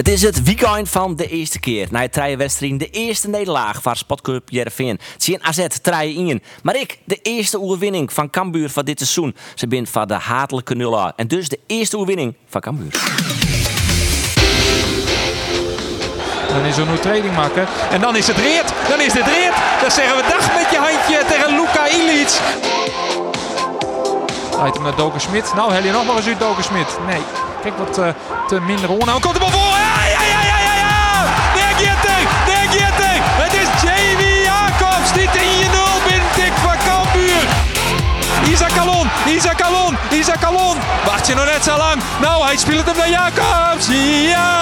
Het is het weekend van de eerste keer. Na het wedstrijd de eerste nederlaag van Spotclub Jereveen. Zien AZ treien in. Maar ik, de eerste overwinning van Cambuur van dit seizoen. Ze bent van de hatelijke nul En dus de eerste overwinning van Cambuur. Dan is er nu training maken. En dan is het reed. Dan is het reed. Dan zeggen we dag met je handje tegen Luka Ilic. Leidt hem naar Doken Smit. Nou, hel je nog maar eens uit Doken Smit. Nee, kijk wat uh, te minder on. Nou komt de bal voor. Ja, ja, ja, ja, ja, ja. Hij. Daar gaat hij. Het is Jamie Jacobs die in je nul binnentikt van Cambuur. Isaac Alon, Isaac Alon, Isaac Alon. Wacht je nog net zo lang? Nou, hij speelt hem naar Jacobs. Ja!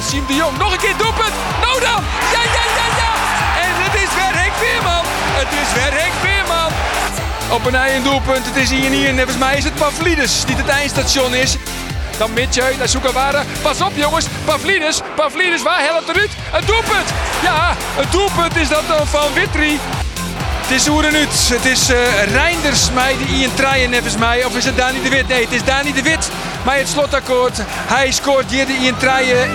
Siem de Jong. Nog een keer doelpunt. Nou dan. Ja, ja, ja, ja. En het is weer Henk Veerman. Het is weer Henk Veerman. Op een eigen doelpunt. Het is hier niet. En volgens mij is het Pavlidis die het eindstation is. Dan Mitje naar Soekawara. Pas op jongens. Pavlidis. Pavlidis. Waar helpt eruit? Een doelpunt. Ja, een doelpunt is dat dan van Witry. Het is Oerenuut. Het is uh, Reinders mij die Ian Treien nevens mij. Of is het Dani de Wit? Nee, het is Dani de Wit. Maar het slotakkoord. Hij scoort hier de Ian Treien.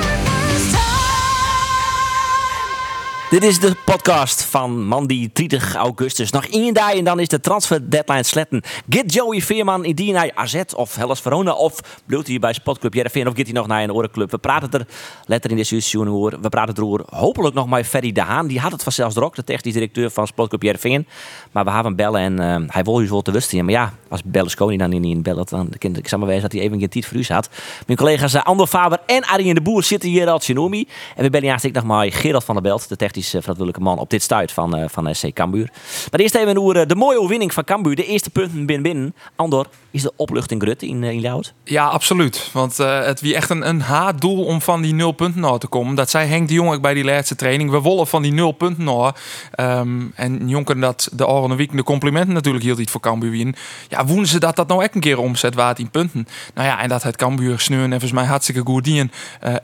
Dit is de podcast van Mandy 30 augustus. Nog één dag en dan is de transfer deadline sletten. Get Joey Veerman in die naar AZ of Hellas Verona of bloedt hij bij Spotclub Jereveen of gaat hij nog naar een orenclub. We praten er letter in deze seizoen hoor. We praten erover hopelijk nog met Ferry de Haan. Die had het vanzelfs er ook, de technisch directeur van Spotclub Jereveen. Maar we hebben bellen en uh, hij wil u wel te wisten. Maar ja, als Berlusconi dan niet in bellen, dan kan ik samen wijzen dat hij even geen tijd voor u zat. Mijn collega's uh, Ander Faber en Arjen de Boer zitten hier al Genomi. En we bellen eerst nog maar Gerald van der Belt, de technisch verantwoordelijke man op dit stuit van, uh, van SC Cambuur. Maar eerst even over de mooie overwinning van Cambuur. De eerste punten binnen binnen. Andor, is de opluchting grut in, in Ljouwt? Ja, absoluut. Want het wie echt een, een haatdoel om van die nul punten naar te komen. Dat zei Henk de Jong bij die laatste training. We wollen van die nul punten. Um, en Jonker dat de Oranje week de complimenten natuurlijk hield iets voor Cambuur wien. Ja, woenen ze dat dat nou echt een keer omzet waard in punten. Nou ja, en dat het Cambuur sneuren en volgens mij hartstikke goed dien.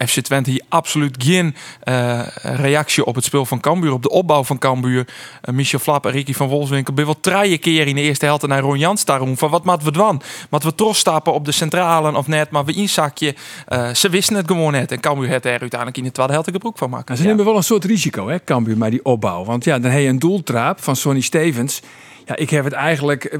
FC Twente hier absoluut geen reactie op het van Cambuur, op de opbouw van Cambuur. Uh, Michel Flap en Ricky van Wolfswinkel ben wel drie keer in de eerste helft naar Ron Jans daarom van wat moeten we doen? Wat we trots stappen op de centrale of net, maar we inzakje. Uh, ze wisten het gewoon net en Cambuur het er uiteindelijk in de tweede helft broek van maken. Nou, ze nemen wel een soort risico, hè, Cambuur, maar die opbouw. Want ja, dan heb je een doeltraap van Sonny Stevens. Ja, ik heb het eigenlijk uh,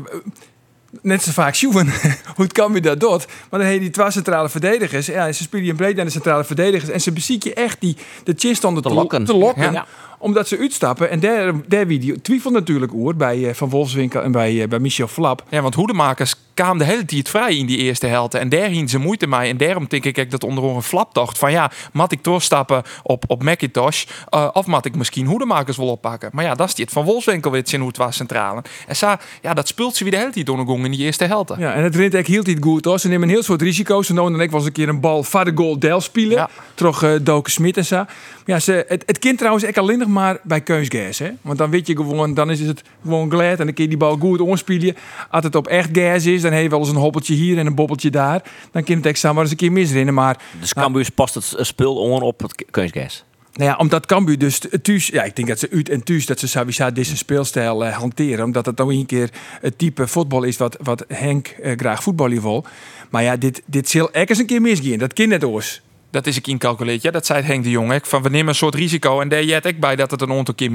net zo vaak zoeven hoe het Cambuur dat doet. Maar dan heb je die twee centrale verdedigers. Ja, ze spelen je breed naar de centrale verdedigers. En ze beziek je echt die, de chinstanden te, te lokken. Te lokken. Ja omdat ze uitstappen. En daar, daar wie die twijfel natuurlijk oer bij uh, Van Wolfswinkel en bij, uh, bij Michel Flap. Ja, want hoedemakers kwamen de hele tijd vrij in die eerste helft. En daar ze moeite mee. En daarom denk ik dat onder een Flap dacht van ja, mat ik doorstappen op, op Macintosh. Uh, of mat ik misschien hoedemakers wel oppakken. Maar ja, dat is dit. Van Wolfswinkel weet zien hoe het was centrale. En sa, ja, dat speelt ze weer de hele tijd door in die eerste helft. Ja, en het rint echt hield niet goed hoor. Ze nemen een heel soort risico's. Ze noemen ik was een keer een bal van de goal Del spelen. Ja. Toch uh, Doken Smit en zo. Ja, ze, het, het kind trouwens echt alleen nog maar bij keusgas. Hè? Want dan weet je gewoon, dan is het gewoon glad en dan kun je die bal goed onspelen. Als het op echt gas is, dan heb je wel eens een hobbeltje hier en een bobbeltje daar. Dan kan het echt samen maar eens een keer misrennen. Maar, dus Cambuur past het spul on op het keusgas? Nou ja, omdat Cambuur dus thuis, ja, ik denk dat ze uit en thuis dat ze sowieso deze speelstijl uh, hanteren, omdat het dan een keer het type voetbal is wat, wat Henk uh, graag voetballen wil. Maar ja, dit, dit zal echt eens een keer misgaan. Dat kind net oors dat is ik incalculeerd. Ja, dat zei Henk de Jong. Van we nemen een soort risico. En daar jet ik bij dat het een aantal keer.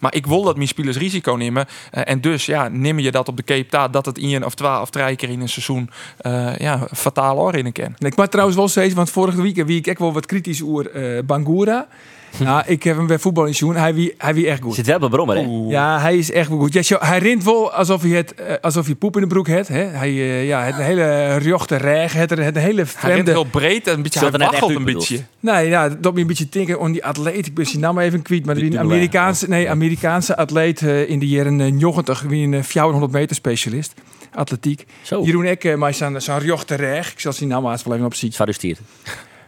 Maar ik wil dat mijn spelers risico nemen. Uh, en dus ja, neem je dat op de Cape Taat dat het in of twee of drie keer in een seizoen uh, ja, fataal in ken. Ik maar trouwens wel steeds, want vorige week wie ik echt wel wat kritisch over uh, Bangura. Nou, ik heb hem bij voetbal in Sjoen. Hij wie, hij wie echt goed. Zit wel bij Brommer, hè? Ja, hij is echt wel goed. Ja, zo, hij rint wel alsof hij, het, eh, alsof hij poep in de broek heeft. Hè? Hij uh, ja, het een hele rjochte reg, het, het een hele Hij rent heel breed en een beetje, Zo hij waggelt een beetje. Nee, ja, dat me een beetje denken aan die atleet. Ik ben zijn naam even kwijt, maar die Amerikaanse, nee, Amerikaanse atleet eh, in de jaren eh, 90, wie een eh, 400 meter specialist, atletiek. Zo. Jeroen Ekke, maar zijn zijn rjochte reg. Ik zal zijn naam even op zien. Zwaardustiert.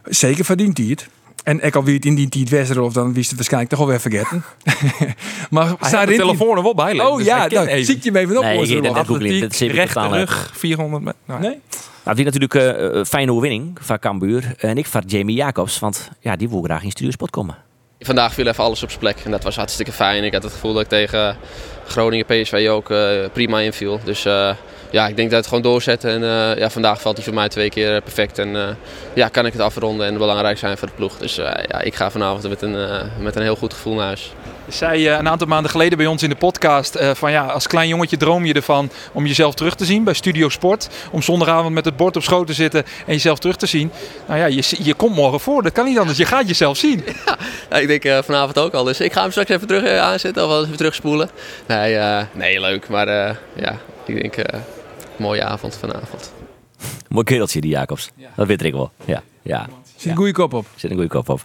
Zeker verdient hij het. En ik al wie het in die tijd was, of dan wist het waarschijnlijk toch alweer vergeten. maar Hij zij heeft de telefoon er wel bij Oh dus ja, kent nou, even. zie je me even op. Nee, ik googlen. Atletiek, Dat rechte rug, 400 meter. Nou, Nee? Nou, die natuurlijk eh, een fijne overwinning van Cambuur. En ik van Jamie Jacobs, want ja, die wil graag in Studio Sport komen. Vandaag viel even alles op zijn plek en dat was hartstikke fijn. Ik had het gevoel dat ik tegen Groningen PSV ook eh, prima inviel. Dus eh, ja, ik denk dat het gewoon doorzetten. En eh, ja, vandaag valt hij voor mij twee keer perfect. En ja, kan ik het afronden en belangrijk zijn voor de ploeg. Dus ja, ik ga vanavond met een, met een heel goed gevoel naar huis. Je zei eh, een aantal maanden geleden bij ons in de podcast eh, van ja, als klein jongetje droom je ervan om jezelf terug te zien bij Studio Sport. Om zondagavond met het bord op schoot te zitten en jezelf terug te zien. Nou ja, je, je komt morgen voor. Dat kan niet anders. Je gaat jezelf zien. Ja, ik denk eh, vanavond ook al. Dus ik ga hem straks even terug aanzetten of even terugspoelen. Nee, eh, nee leuk. Maar eh, ja, ik denk eh, mooie avond vanavond. Mooi kereltje, die Jacobs. Dat weet ik wel. Ja, ja. Zit een goede kop op. Zit een goede kop op.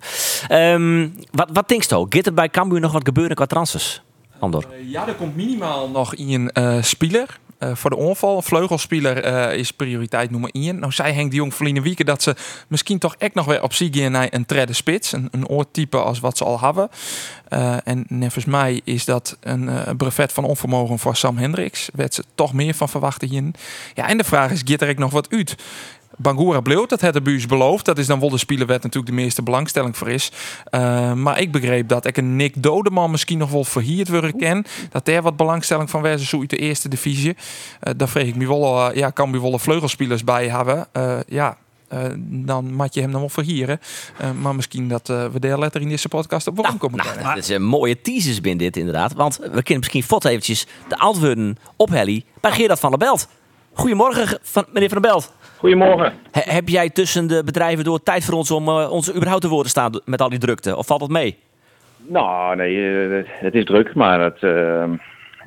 Ehm, wat, wat denkst je? Gaat er bij Cambuur nog wat gebeuren qua transfers? Andor. Eh, Ja, er komt minimaal nog een eh speler. eh, voor de onval, een vleugelspeler eh, is prioriteit nummer 1. Nou zei Henk de Jong verleden weken dat ze misschien toch echt nog weer op zich gaan naar een tredde spits. Een, een oortype als wat ze al hebben. Eh, en volgens mij is dat een eh, brevet van onvermogen voor Sam Hendricks. Werd ze toch meer van verwachten hier. Ja, en de vraag is, gaat er ook nog wat uit? Bangura bleef, dat had de buurs beloofd. Dat is dan wel de speler waar natuurlijk de meeste belangstelling voor is. Uh, maar ik begreep dat ik een Nick Dodeman misschien nog wel verhierd worden ken. Dat daar wat belangstelling van was, zo uit de eerste divisie. Uh, daar vreeg ik me wel, uh, ja, kan me wel vleugelspelers bij hebben. Ja, uh, dan moet je hem dan wel verhieren. Uh, maar misschien dat uh, we daar later in deze podcast op nou, komen. Nou, dat is een mooie teasers binnen dit inderdaad. Want we kunnen misschien fot eventjes de antwoorden ophellen bij Gerard van der Belt. Goedemorgen, van, meneer Van der Belt. Goedemorgen. He, heb jij tussen de bedrijven door tijd voor ons om uh, ons überhaupt te woorden staan met al die drukte? Of valt het mee? Nou, nee, uh, het is druk, maar het, uh,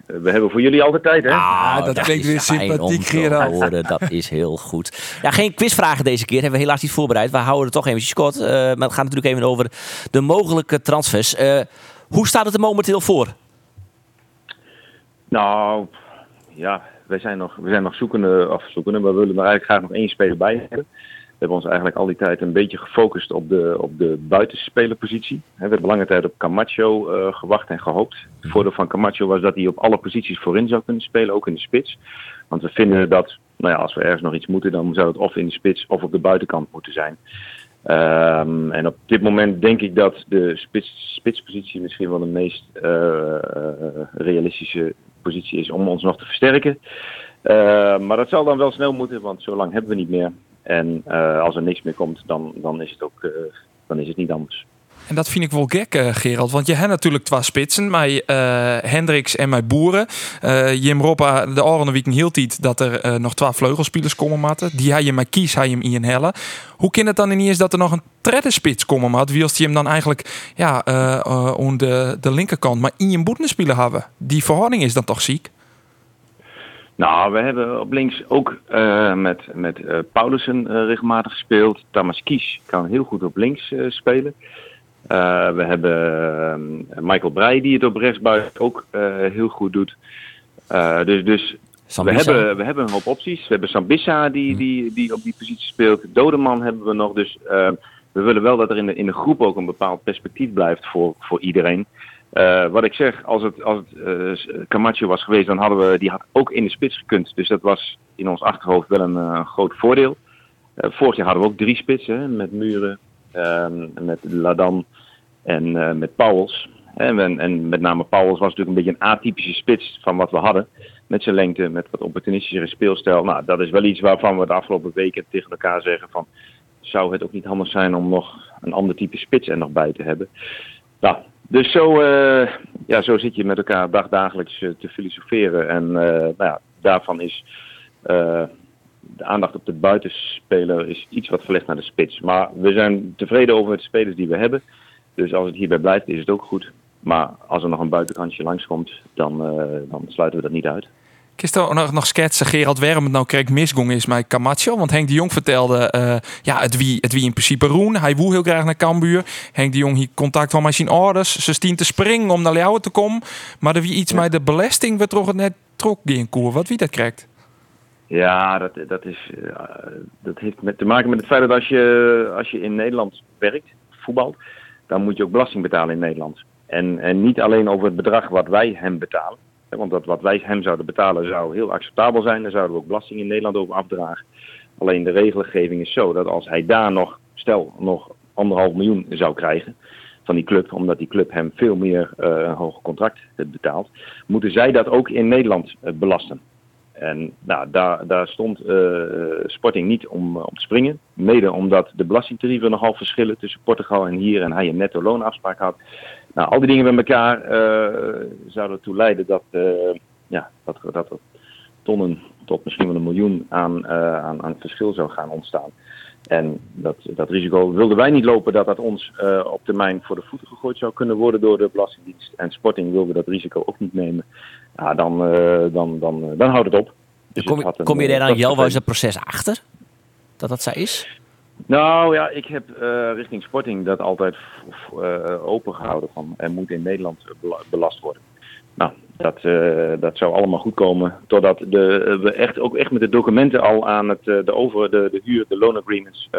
we hebben voor jullie altijd tijd, hè? Ah, dat, dat klinkt weer sympathiek, Gerard. Horen, dat is heel goed. Ja, geen quizvragen deze keer. Hebben we helaas niet voorbereid. We houden het toch eventjes kort. Uh, maar het gaat natuurlijk even over de mogelijke transfers. Uh, hoe staat het er momenteel voor? Nou, ja, wij zijn nog, we zijn nog zoekende, of zoekende, maar we willen er eigenlijk graag nog één speler bij hebben. We hebben ons eigenlijk al die tijd een beetje gefocust op de, op de buitenspelerpositie. We hebben lange tijd op Camacho uh, gewacht en gehoopt. Het voordeel van Camacho was dat hij op alle posities voorin zou kunnen spelen, ook in de spits. Want we vinden dat, nou ja, als we ergens nog iets moeten, dan zou het of in de spits of op de buitenkant moeten zijn. Um, en op dit moment denk ik dat de spits, spitspositie misschien wel de meest uh, realistische positie is om ons nog te versterken. Uh, maar dat zal dan wel snel moeten, want zo lang hebben we niet meer. En uh, als er niks meer komt, dan, dan, is het ook, uh, dan is het niet anders. En dat vind ik wel gek, uh, Gerald. Want je hebt natuurlijk twee spitsen. Mij Hendricks en mijn boeren. Jim Roppa, de Oranje Week hield niet dat er nog twee vleugelspelers komen matten. Die had je maar kies, hij hem in helle. Hoe kan het dan ineens dat er nog een tredde spits komen mat? Wie als die hem dan eigenlijk ja, aan de, de linkerkant maar in je boeten spelen hebben? Die verhouding is dan toch ziek? Nou, we hebben op links ook uh, met, met uh, Paulussen uh, regelmatig gespeeld. Thomas Kies kan heel goed op links spelen. We hebben Michael Breij die het op rechtsbuiten ook heel goed doet. dus dus we hebben, we hebben een hoop opties. We hebben Sambissa die, die, die op die positie speelt. Dodeman hebben we nog. Dus we willen wel dat er in de, in de groep ook een bepaald perspectief blijft voor, voor iedereen. Uh, wat ik zeg, als het, als het uh, Camacho was geweest, dan hadden we die had ook in de spits gekund. Dus dat was in ons achterhoofd wel een uh, groot voordeel. vorig jaar hadden we ook drie spitsen, met Muren, ehm, met Ladan en met Pauwels. En, en, met name Pauwels was natuurlijk een beetje een atypische spits van wat we hadden. Met zijn lengte, met wat opportunistischere speelstijl. Nou, dat is wel iets waarvan we de afgelopen weken tegen elkaar zeggen van... zou het ook niet handig zijn om nog een ander type spits er nog bij te hebben. Nou, dus zo, uh, ja, zo zit je met elkaar dagdagelijks uh, te filosoferen. En nou ja, daarvan is de aandacht op de buitenspeler is iets wat verlegd naar de spits. Maar we zijn tevreden over de spelers die we hebben. Dus als het hierbij blijft, is het ook goed. Maar als er nog een buitenkantje langskomt, dan, dan sluiten we dat niet uit. Kist er nog, nog schetsen, Gerald Werm nou kreeg misgong is met Camacho? Want Henk de Jong vertelde, uh, ja, het wie, het wie in principe roen. Hij woe heel graag naar Cambuur. Henk de Jong hier contact van zijn orders. Ze stien te springen om naar Leeuwen te komen. Maar er wie iets met de belasting, we toch het net trok die in koer. Wat wie dat krijgt? Ja, dat, dat, is, uh, dat heeft met te maken met het feit dat als je, als je in Nederland werkt, voetbalt, dan moet je ook belasting betalen in Nederland. En, en niet alleen over het bedrag wat wij hem betalen. Want dat wat wij hem zouden betalen zou heel acceptabel zijn. Daar zouden we ook belasting in Nederland over afdragen. Alleen de regelgeving is zo dat als hij daar nog, stel, nog anderhalf miljoen zou krijgen van die club, omdat die club hem veel meer uh, een hoger contract betaalt, moeten zij dat ook in Nederland belasten. En nou, daar, daar stond uh, Sporting niet om, om te springen. Mede omdat de belastingtarieven nogal verschillen tussen Portugal en hier en hij een netto loonafspraak had. Nou, al die dingen bij elkaar uh, zouden ertoe leiden dat, ja, dat, dat er tonnen tot misschien wel een miljoen aan, aan, aan verschil zou gaan ontstaan. En dat, dat risico wilden wij niet lopen dat dat ons op termijn voor de voeten gegooid zou kunnen worden door de Belastingdienst. En Sporting wilde dat risico ook niet nemen. Ja, dan, dan, dan, dan houdt het op. Dus kom, een, kom je daar dan Jelwijs het proces achter? Dat dat zo is? Nou ja, ik heb uh, richting Sporting dat altijd uh, opengehouden van er moet in Nederland belast worden. Nou, dat, uh, dat zou allemaal goed komen totdat de, we echt, ook echt met de documenten al aan het, de, over, de, de huur, de loan agreements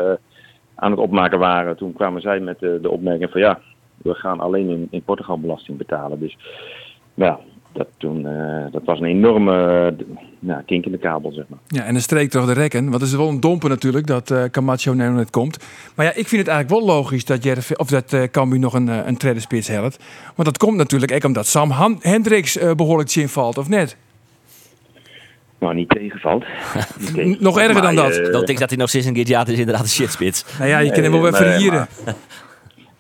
aan het opmaken waren. Toen kwamen zij met de, opmerking van ja, we gaan alleen in, in Portugal belasting betalen. Dus ja, dat, toen, uh, dat was een enorme uh, nou, kink in de kabel, zeg maar. Ja, en dan streek toch de rekken. Want het is wel een domper natuurlijk dat uh, Camacho net komt. Maar ja, ik vind het eigenlijk wel logisch dat, Jerv, of dat uh, Cambuur nog een, een tweede spits helpt. Want dat komt natuurlijk ook omdat Sam Han Hendricks behoorlijk zin valt, of net? Nou, niet tegenvalt. Niet tegenvalt. nog erger dan dat. Ik denk dat hij nog sinds een keer ja, is inderdaad een shitspits. Nou ja, je kan hem wel weer verhieren.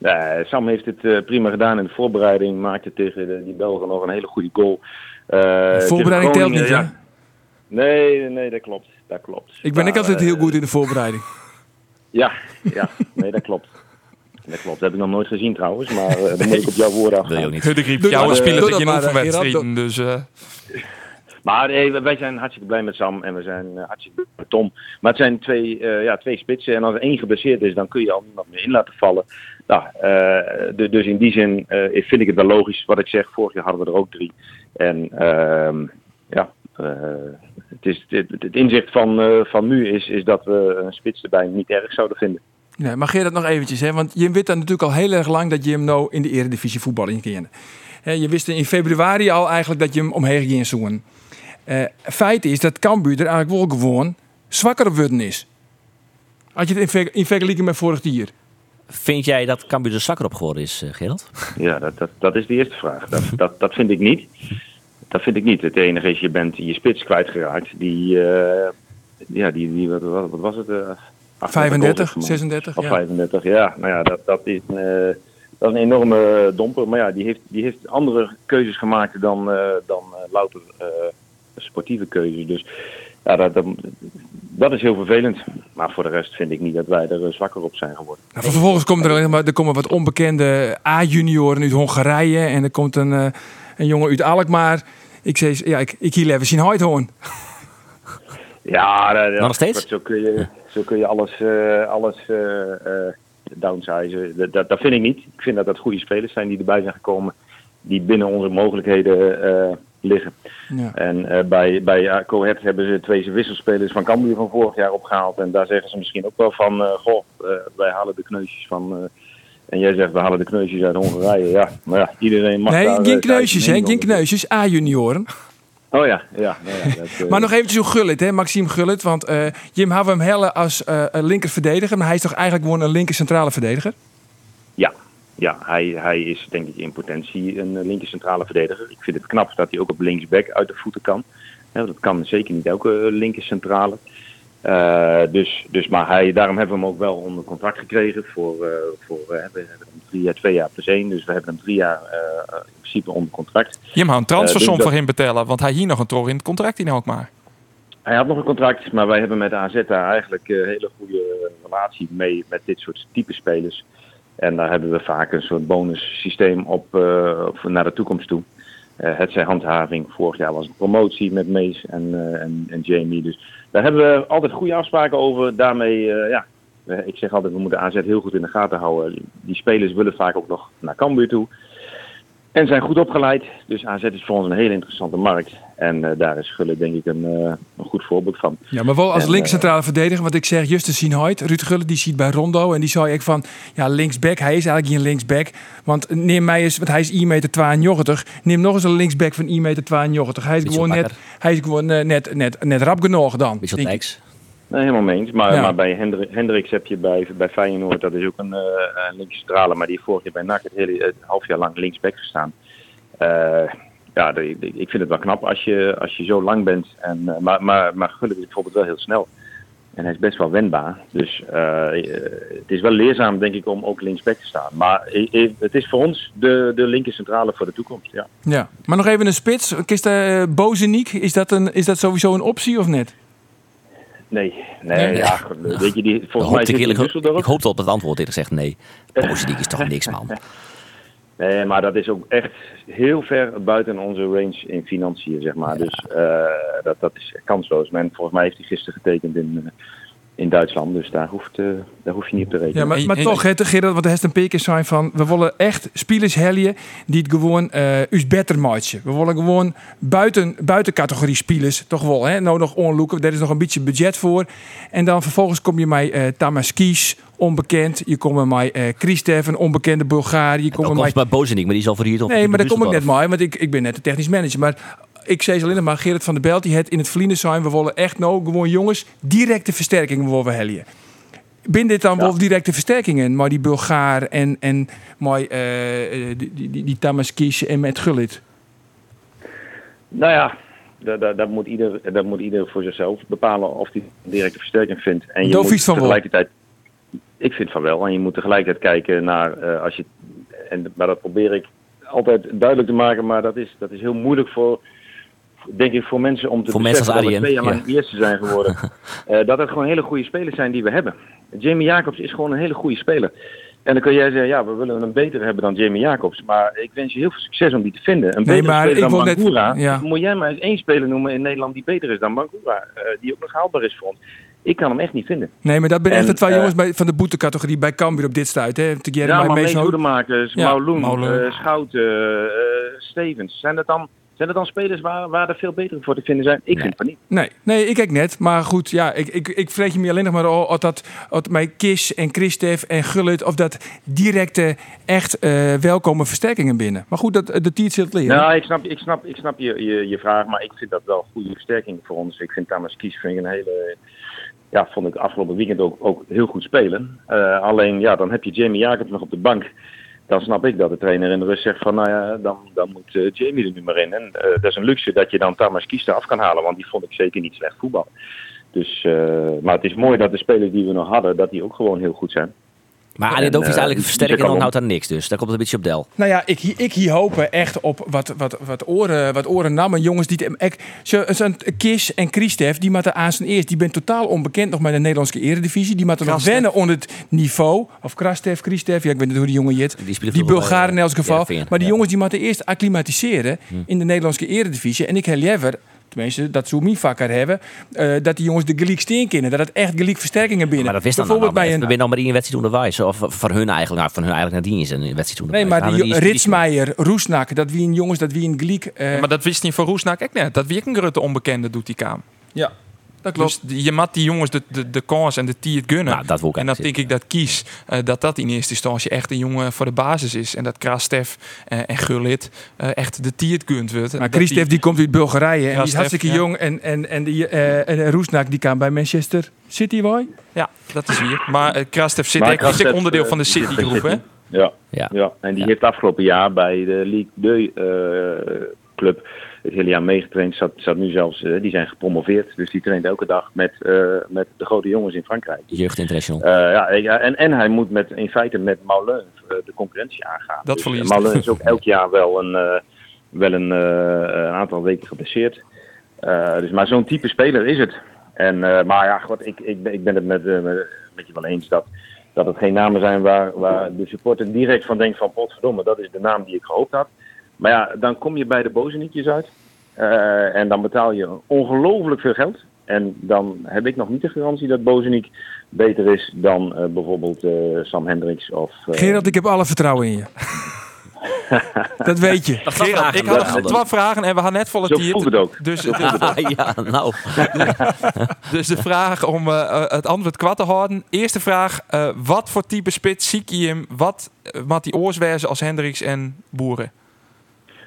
Ja, Sam heeft het uh, prima gedaan in de voorbereiding. Maakte tegen de, die Belgen nog een hele goede goal. Uh, de voorbereiding telt niet, ja. hè? Nee, nee, dat klopt. Dat klopt. Ik ben ik altijd heel goed in de voorbereiding. Ja, ja, nee, dat klopt. Dat klopt. Dat heb ik nog nooit gezien trouwens, maar uh, dan moet ik op jouw woorden af. Wil je niet. De griep, jouw spelen dat je oefenwedstrijden, dus... Uh... Maar hey, wij zijn hartstikke blij met Sam en we zijn uh, hartstikke blij met Tom. Maar het zijn twee, uh, ja, twee spitsen en als er één geblesseerd is, dan kun je al niemand meer in laten vallen. Nou, uh, dus in die zin vind ik het wel logisch wat ik zeg. Vorig jaar hadden we er ook drie. En ehm, ja, het, is, het, inzicht van, van nu is, is dat we een spits erbij niet erg zouden vinden. Nee, maar geer dat nog eventjes, hè? want je weet dan natuurlijk al heel erg lang dat je hem nou in de eredivisie voetbal in kende. Je wist in februari al eigenlijk dat je hem omheen ging zoeken. Uh, feit is dat Cambuur er eigenlijk wel gewoon zwakker op worden is. Had je het in, in vergelijking met vorig jaar? Vind jij dat Cambuur er zwakker op geworden is, uh, Gerald? Ja, dat, dat, dat is de eerste vraag. Dat, dat, dat vind ik niet. Dat vind ik niet. Het enige is, je bent je spits kwijtgeraakt. Die, uh, ja, die, die wat, wat, wat was het? 35, 36? Of ja. 35, ja. Nou ja, dat, dat is... dat is een enorme domper. Maar ja, die heeft, die heeft andere keuzes gemaakt dan, dan louter sportieve keuze. Dus ja, dat, dat, dat, is heel vervelend. Maar voor de rest vind ik niet dat wij er eh, zwakker op zijn geworden. Nou, vervolgens komen er, er komen wat onbekende A-junioren uit Hongarije. En er komt een, uh, een jongen uit Alkmaar. Ik zei, ja, ik, ik hier even zien hoon. Ja, dat, nog steeds? Zo kun je, zo kun je alles, uh, alles uh, downsizen. Dat, dat, vind ik niet. Ik vind dat dat goede spelers zijn die erbij zijn gekomen. Die binnen onze mogelijkheden liggen. Ja. En uh, bij, bij Coët hebben ze twee wisselspelers van Cambuur van vorig jaar opgehaald. En daar zeggen ze misschien ook wel van, uh, goh, uh, wij halen de kneusjes van... en jij zegt, we halen de kneusjes uit Hongarije. Ja, maar ja, iedereen mag Nee, daar, geen kneusjes, hè? Geen kneusjes, A-junioren. Oh ja, ja. Nou ja dat, maar nog eventjes hoe Gullit, hè, Maxime Gullit. Want Jim had hem helle als linker verdediger. Maar hij is toch eigenlijk gewoon een linker centrale verdediger? Ja, ja, hij, hij is denk ik in potentie een eh, linker centrale verdediger. Ik vind het knap dat hij ook op linksback uit de voeten kan. Ja, dat kan zeker niet elke eh, linker centrale. Uh, dus, dus, maar hij, daarom hebben we hem ook wel onder contract gekregen. Voor, uh, voor, uh, we hebben hem drie jaar, twee jaar plus één. Dus we hebben hem drie jaar in principe onder contract. Je mag een transfersom dus voor hem betalen, want hij hier nog een tror in het contract in ook maar. Hij had nog een contract, maar wij hebben met AZ daar eigenlijk een hele goede relatie mee met dit soort type spelers. En daar hebben we vaak een soort bonussysteem op, op naar de toekomst toe. het zij handhaving. Vorig jaar was het promotie met Mees en, en, en Jamie. Dus daar hebben we altijd goede afspraken over. Daarmee, ja, ik zeg altijd, we moeten AZ heel goed in de gaten houden. Die spelers willen vaak ook nog naar Cambuur toe. En zijn goed opgeleid. Dus AZ is voor ons een hele interessante markt. En uh, daar is Gullit denk ik een, uh, een, goed voorbeeld van. Ja, maar wel als linkscentrale verdediger. Want ik zeg, Justus Sienhoit, Ruud Gullit, die ziet bij Rondo. En die zei ik van, ja, linksback. Hij is eigenlijk geen linksback. Want neem mij eens, want hij is 1 meter 92. Neem nog eens een linksback van 1 meter 92. Hij is gewoon net, hij is gewoon uh, net, net, net rap genoeg dan. Beetje niks. Nee, helemaal mee eens. Maar, maar bij Hendrik, Hendricks heb je bij, bij Feyenoord, dat is ook een, uh, een linkscentrale. Maar die vorig jaar bij NAC het hele het half jaar lang linksback gestaan. Uh, ja, de, de, ik vind het wel knap als je, als je zo lang bent. En, uh, maar, maar, maar Gullit is bijvoorbeeld wel heel snel. En hij is best wel wendbaar. Dus het is wel leerzaam, denk ik, om ook linksback te staan. Maar het is voor ons de, de linker centrale voor de toekomst. Ja. ja, maar nog even een spits. Is de Bozeniek, is dat, een, is dat sowieso een optie of net? Nee, nee, nee, ja, weet je, die, volgens mij zit in. Ik hoop op het antwoord eerlijk gezegd nee. Bozeniek is toch niks, man. Nee, maar dat is ook echt heel ver buiten onze range in financiën, zeg maar. Dus uh, dat, dat is kansloos. Men, volgens mij heeft hij gisteren getekend in, uh, in Duitsland, dus daar, hoeft, uh, daar hoef je niet op te rekenen. Ja, maar, maar toch, het, Gerard, wat de Heston Peker zijn van... we willen echt spelers helien die het gewoon uh, us beter matchen. We willen gewoon buiten, buiten categorie spelers toch wel, hè, nou nog onloeken. Daar is nog een beetje budget voor. En dan vervolgens kom je bij uh, Tamas Kies, onbekend. Je komt met uh, een onbekende Bulgaar. Je komt met bij Bozenik, maar die is al voor hier Nee, maar daar kom ik net maar, want ik, ik ben net de technisch manager. Maar ik zei alleen maar, Gerrit van der Belt, die het in het verliezen zijn. We willen echt nou gewoon jongens directe versterkingen willen we helien. Binnen dit dan ja. wel directe versterkingen, maar die Bulgaar en, en maar, uh, die, die, die Tamaskish en met Gullit? Nou ja, dat, dat, dat, moet ieder, dat moet ieder voor zichzelf bepalen of hij directe versterking vindt. En je moet tegelijkertijd, ik vind van wel, en je moet tegelijkertijd kijken naar, uh, als je, en, maar dat probeer ik altijd duidelijk te maken, maar dat is, dat is heel moeilijk voor denk ik, voor mensen om te voor beseffen dat we twee jaar lang ja. eerste zijn geworden. uh, dat het gewoon hele goede spelers zijn die we hebben. Jamie Jacobs is gewoon een hele goede speler. En dan kun jij zeggen, ja, we willen een betere hebben dan Jamie Jacobs. Maar ik wens je heel veel succes om die te vinden. Een nee, betere maar speler dan Bangura. Net, ja. Moet jij maar eens één speler noemen in Nederland die beter is dan Bangura. Uh, die ook nog haalbaar is voor ons. Ik kan hem echt niet vinden. Nee, maar dat ben echt de twee uh, jongens bij, van de boetecategorie bij Cambuur op dit stuit. Hè? Ja, maar Mees Hoedemakers, ja, Mauloen, Mauloen. Schouten, Stevens. Zijn dat dan zijn er dan spelers waar, waar er veel beter voor te vinden zijn? Ik nee. vind van niet. Nee, nee, ik kijk net. Maar goed, ja, ik, ik, ik vreet je me alleen nog maar of dat of mijn Kis en Christef en Gullit... of dat directe, echt uh, welkome versterkingen binnen. Maar goed, dat, de tiert zit leren. Nou, ik snap, ik snap, ik snap je, je, je vraag, maar ik vind dat wel goede versterking voor ons. Ik vind Thomas Kies vind ik een hele... Ja, vond ik afgelopen weekend ook, ook heel goed spelen. Uh, alleen, ja, dan heb je Jamie Jacobs nog op de bank dan snap ik dat de trainer in de rust zegt van nou ja, dan, dan moet uh, Jamie er nu maar in. En uh, dat is een luxe dat je dan Tamas Kies af kan halen, want die vond ik zeker niet slecht voetbal. Dus, uh, maar het is mooi dat de spelers die we nog hadden, dat die ook gewoon heel goed zijn. Maar Adedoof is eigenlijk versterken en dan houdt daar niks dus. Daar komt het een beetje op del. Nou ja, ik, ik hier hopen echt op wat, wat, wat oren, wat oren nammen. Jongens die... Ik, zo'n Kis en Christef, die moeten aan zijn eerst. Die bent totaal onbekend nog bij de Nederlandse eredivisie. Die moeten nog wennen onder het niveau. Of Krastev, Christef, ja ik weet niet hoe die jongen jet. Die, die Bulgaren in elk geval. Ja, maar die jongens die moeten eerst acclimatiseren hm. in de Nederlandse eredivisie. En ik heel liever tenminste, dat zou hebben, uh, dat die jongens de gelijk steen kennen. Dat het echt gelijk versterkingen binnen. Maar dat wist dan Bijvoorbeeld bij een... We dan maar in een wedstrijd onderwijs. Of van hun eigenlijk, nou, van hun eigenlijk nadien is een wedstrijd onderwijs. Nee, maar die, die Ritsmeijer, Roesnak, dat wie een jongens, dat wie een gelijk... Uh... Ja, maar dat wist niet voor Roesnak echt net. Dat wie een grote onbekende doet die kaam. Ja. Dat klopt. Dus je mat die jongens de, de, de kans en de tiert gunnen. Nou, dat en dan denk ik dat Kies, uh, dat dat in eerste instantie echt een jongen voor de basis is. En dat Krastef uh, en Gullit uh, echt de tiert kunt wordt. Maar Krastef die, die komt uit Bulgarije en die is hartstikke ja. jong. En, en, en, die, en Roesnak die kan bij Manchester City, boy. Ja, dat is hier. Maar uh, Krastef zit is onderdeel van de City-groep, hè? Ja. Ja. ja, en die ja. heeft afgelopen jaar bij de League 2 club het hele jaar meegetraind. Zat, zat nu zelfs, uh, die zijn gepromoveerd. Dus die traint elke dag met, uh, met de grote jongens in Frankrijk. Jeugd International. Uh, ja, en, en hij moet met, in feite met Maulin de concurrentie aangaan. Dat dus, Maulin is ook elk jaar wel een, wel een, een aantal weken geblesseerd. dus, maar zo'n type speler is het. En, maar ja, God, ik, ik, ik ben het met, met, met je wel eens dat dat het geen namen zijn waar, waar de supporter direct van denkt van potverdomme, dat is de naam die ik gehoopt had. Maar ja, dan kom je bij de bozenietjes uit. Uh, en dan betaal je ongelooflijk veel geld. En dan heb ik nog niet de garantie dat Bozeniek beter is dan uh, bijvoorbeeld uh, Sam Hendricks of... Gerard, ik heb alle vertrouwen in je. dat weet je. Gerard, ik had nog twee vragen en we hadden net Zo voelt het ook. Dus, Zo dus, voelt het ook. ja, nou. dus de vraag om uh, het antwoord kwart te houden. Eerste vraag, uh, wat voor type spits zie je hem? Wat uh, maakt die oorswerzen als Hendricks en Boeren?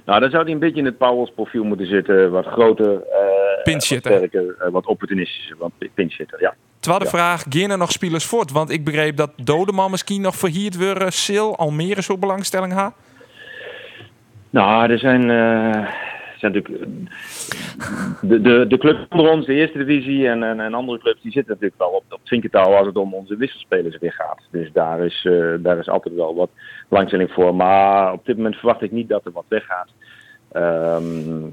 Nou, dan zou hij een beetje in het Powels profiel moeten zitten. Wat groter, uh, wat sterker, uh, wat opportunistischer, wat pinchitter, ja. Tweede ja. vraag, gaan er nog spelers voort? Want ik begreep dat Dodeman misschien nog verhierd worden. Sil, Almere zo belangstelling ha? Nou, er zijn, uh, zijn natuurlijk de, de, de clubs onder ons, de eerste divisie en, en, en, andere clubs, die zitten natuurlijk wel op, op twinkertaal als het om onze wisselspelers weer gaat. Dus daar is, uh, daar is altijd wel wat belangstelling voor. Maar op dit moment verwacht ik niet dat er wat weggaat. Um,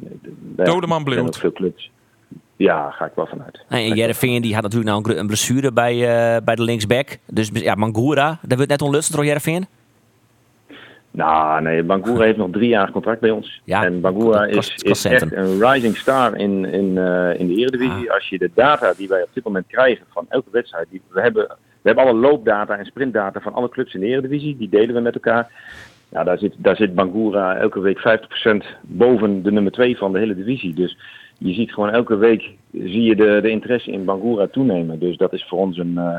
Dodeman bleef. veel clubs. Ja, ga ik wel vanuit. En Jereveen die had natuurlijk nou een blessure bij, uh, bij de linksback. Dus ja, Mangura, daar wordt net onlust door Jereveen. Nou, nee, Bangura heeft nog drie jaar contract bij ons. Ja, en Bangura is, is echt een rising star in, in, uh, in de Eredivisie. Ah. Als je de data die wij op dit moment krijgen van elke wedstrijd. Die, we, hebben, we hebben alle loopdata en sprintdata van alle clubs in de Eredivisie. Die delen we met elkaar. Nou, daar zit, daar zit Bangura elke week 50% boven de nummer 2 van de hele divisie. Dus je ziet gewoon elke week zie je de, de interesse in Bangura toenemen. Dus dat is voor ons een... Uh,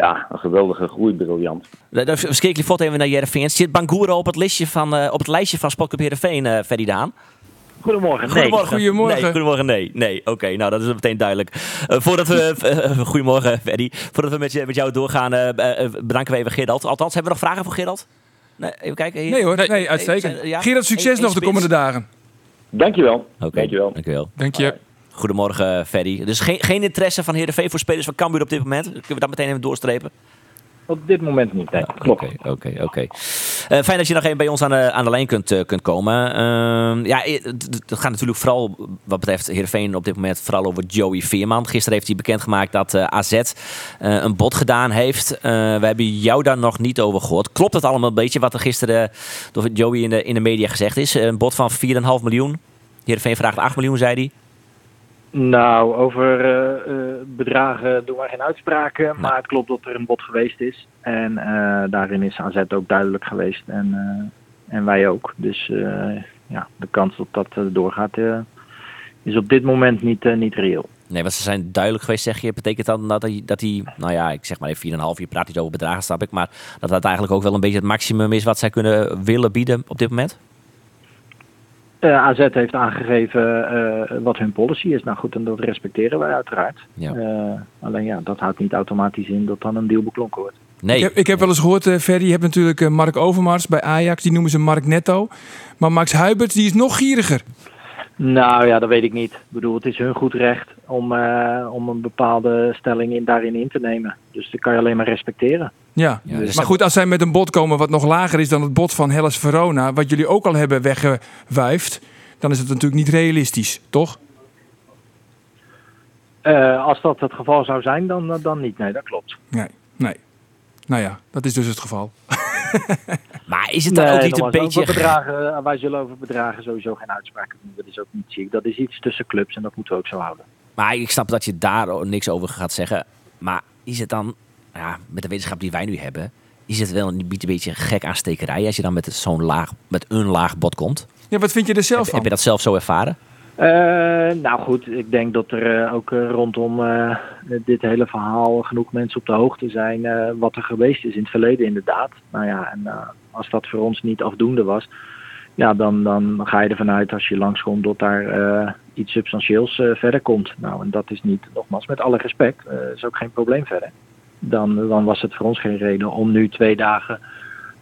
ja, een geweldige groeibriljant. Dan verkeer ik even naar Jereveen. Zit Bangura op het, listje van, uh, op het lijstje van Sportclub Heerenveen, uh, Ferdy Daan? Goedemorgen. Nee. Goedemorgen. Goedemorgen. Nee, goedemorgen. Nee, nee. Oké, okay, nou dat is meteen duidelijk. Uh, voordat we, uh, goedemorgen, Ferdy. Voordat we met, je, met jou doorgaan, uh, bedanken we even Gerald. Althans, hebben we nog vragen voor Gerald? Nee, even kijken. Nee hoor, nee, nee uitstekend. Ja, Gerard, succes nog de komende dagen. Dankjewel. Okay, dankjewel. Dankjewel. Dank je. Goedemorgen, Ferdy. Dus geen, geen interesse van Heerenveen voor spelers van Cambuur op dit moment? Kunnen we dat meteen even doorstrepen? Op dit moment niet, nee. Oké, oké, oké. Eh, Fijn dat je nog even bij ons aan de, aan de lijn kunt, uh, kunt komen. Uh, ja, het gaat natuurlijk vooral wat betreft Heerenveen op dit moment vooral over Joey Veerman. Gisteren heeft hij bekendgemaakt dat AZ een bod gedaan heeft. we hebben jou daar nog niet over gehoord. Klopt het allemaal een beetje wat er gisteren door Joey in de, in de media gezegd is? Een bod van 4,5 miljoen. Heerenveen vraagt 8 miljoen, zei hij. Nou, over uh, uh, bedragen doen wij geen uitspraken. Maar het klopt dat er een bod geweest is. En uh, daarin is AZ ook duidelijk geweest. En, en wij ook. Dus ja, de kans dat dat doorgaat is op dit moment niet, niet reëel. Nee, want ze zijn duidelijk geweest, zeg je. Betekent dan dat hij, dat hij nou ja, ik zeg maar even 4,5, je praat niet over bedragen, snap ik. Maar dat dat eigenlijk ook wel een beetje het maximum is wat zij kunnen willen bieden op dit moment? Uh, AZ heeft aangegeven uh, wat hun policy is. Nou goed, en dat respecteren wij uiteraard. Ja. Uh, alleen ja, dat houdt niet automatisch in dat dan een deal beklonken wordt. Nee. Ik heb, ik heb wel eens gehoord, uh, Ferry, je hebt natuurlijk Mark Overmars bij Ajax, die noemen ze Mark Netto. Maar Max Huibert, die is nog gieriger. Nou ja, dat weet ik niet. Ik bedoel, het is hun goed recht om, om een bepaalde stelling in, daarin in te nemen. Dus dat kan je alleen maar respecteren. Ja, ja dus maar goed, als zij met een bod komen wat nog lager is dan het bod van Hellas Verona, wat jullie ook al hebben weggewuifd, dan is het natuurlijk niet realistisch, toch? Uh, als dat het geval zou zijn, dan, dan niet. Nee, dat klopt. Nee, nee. Nou ja, dat is dus het geval. maar is het dan nee, ook niet een beetje... Bedragen, wij zullen over bedragen sowieso geen uitspraken doen. Dat is ook niet ziek. Dat is iets tussen clubs en dat moeten we ook zo houden. Maar ik snap dat je daar niks over gaat zeggen. Maar is het dan ja, met de wetenschap die wij nu hebben, is het wel een beetje gek aanstekerij als je dan met zo'n laag, met een laag bod komt. Ja, wat vind je er zelf heb, van? Heb je dat zelf zo ervaren? Uh, nou goed, ik denk dat er uh, ook uh, rondom dit hele verhaal genoeg mensen op de hoogte zijn wat er geweest is in het verleden inderdaad. Nou ja, en als dat voor ons niet afdoende was, ja, dan, dan ga je ervan uit als je langskomt dat daar iets substantieels verder komt. Nou, en dat is niet, nogmaals, met alle respect, is ook geen probleem verder dan, dan was het voor ons geen reden om nu twee dagen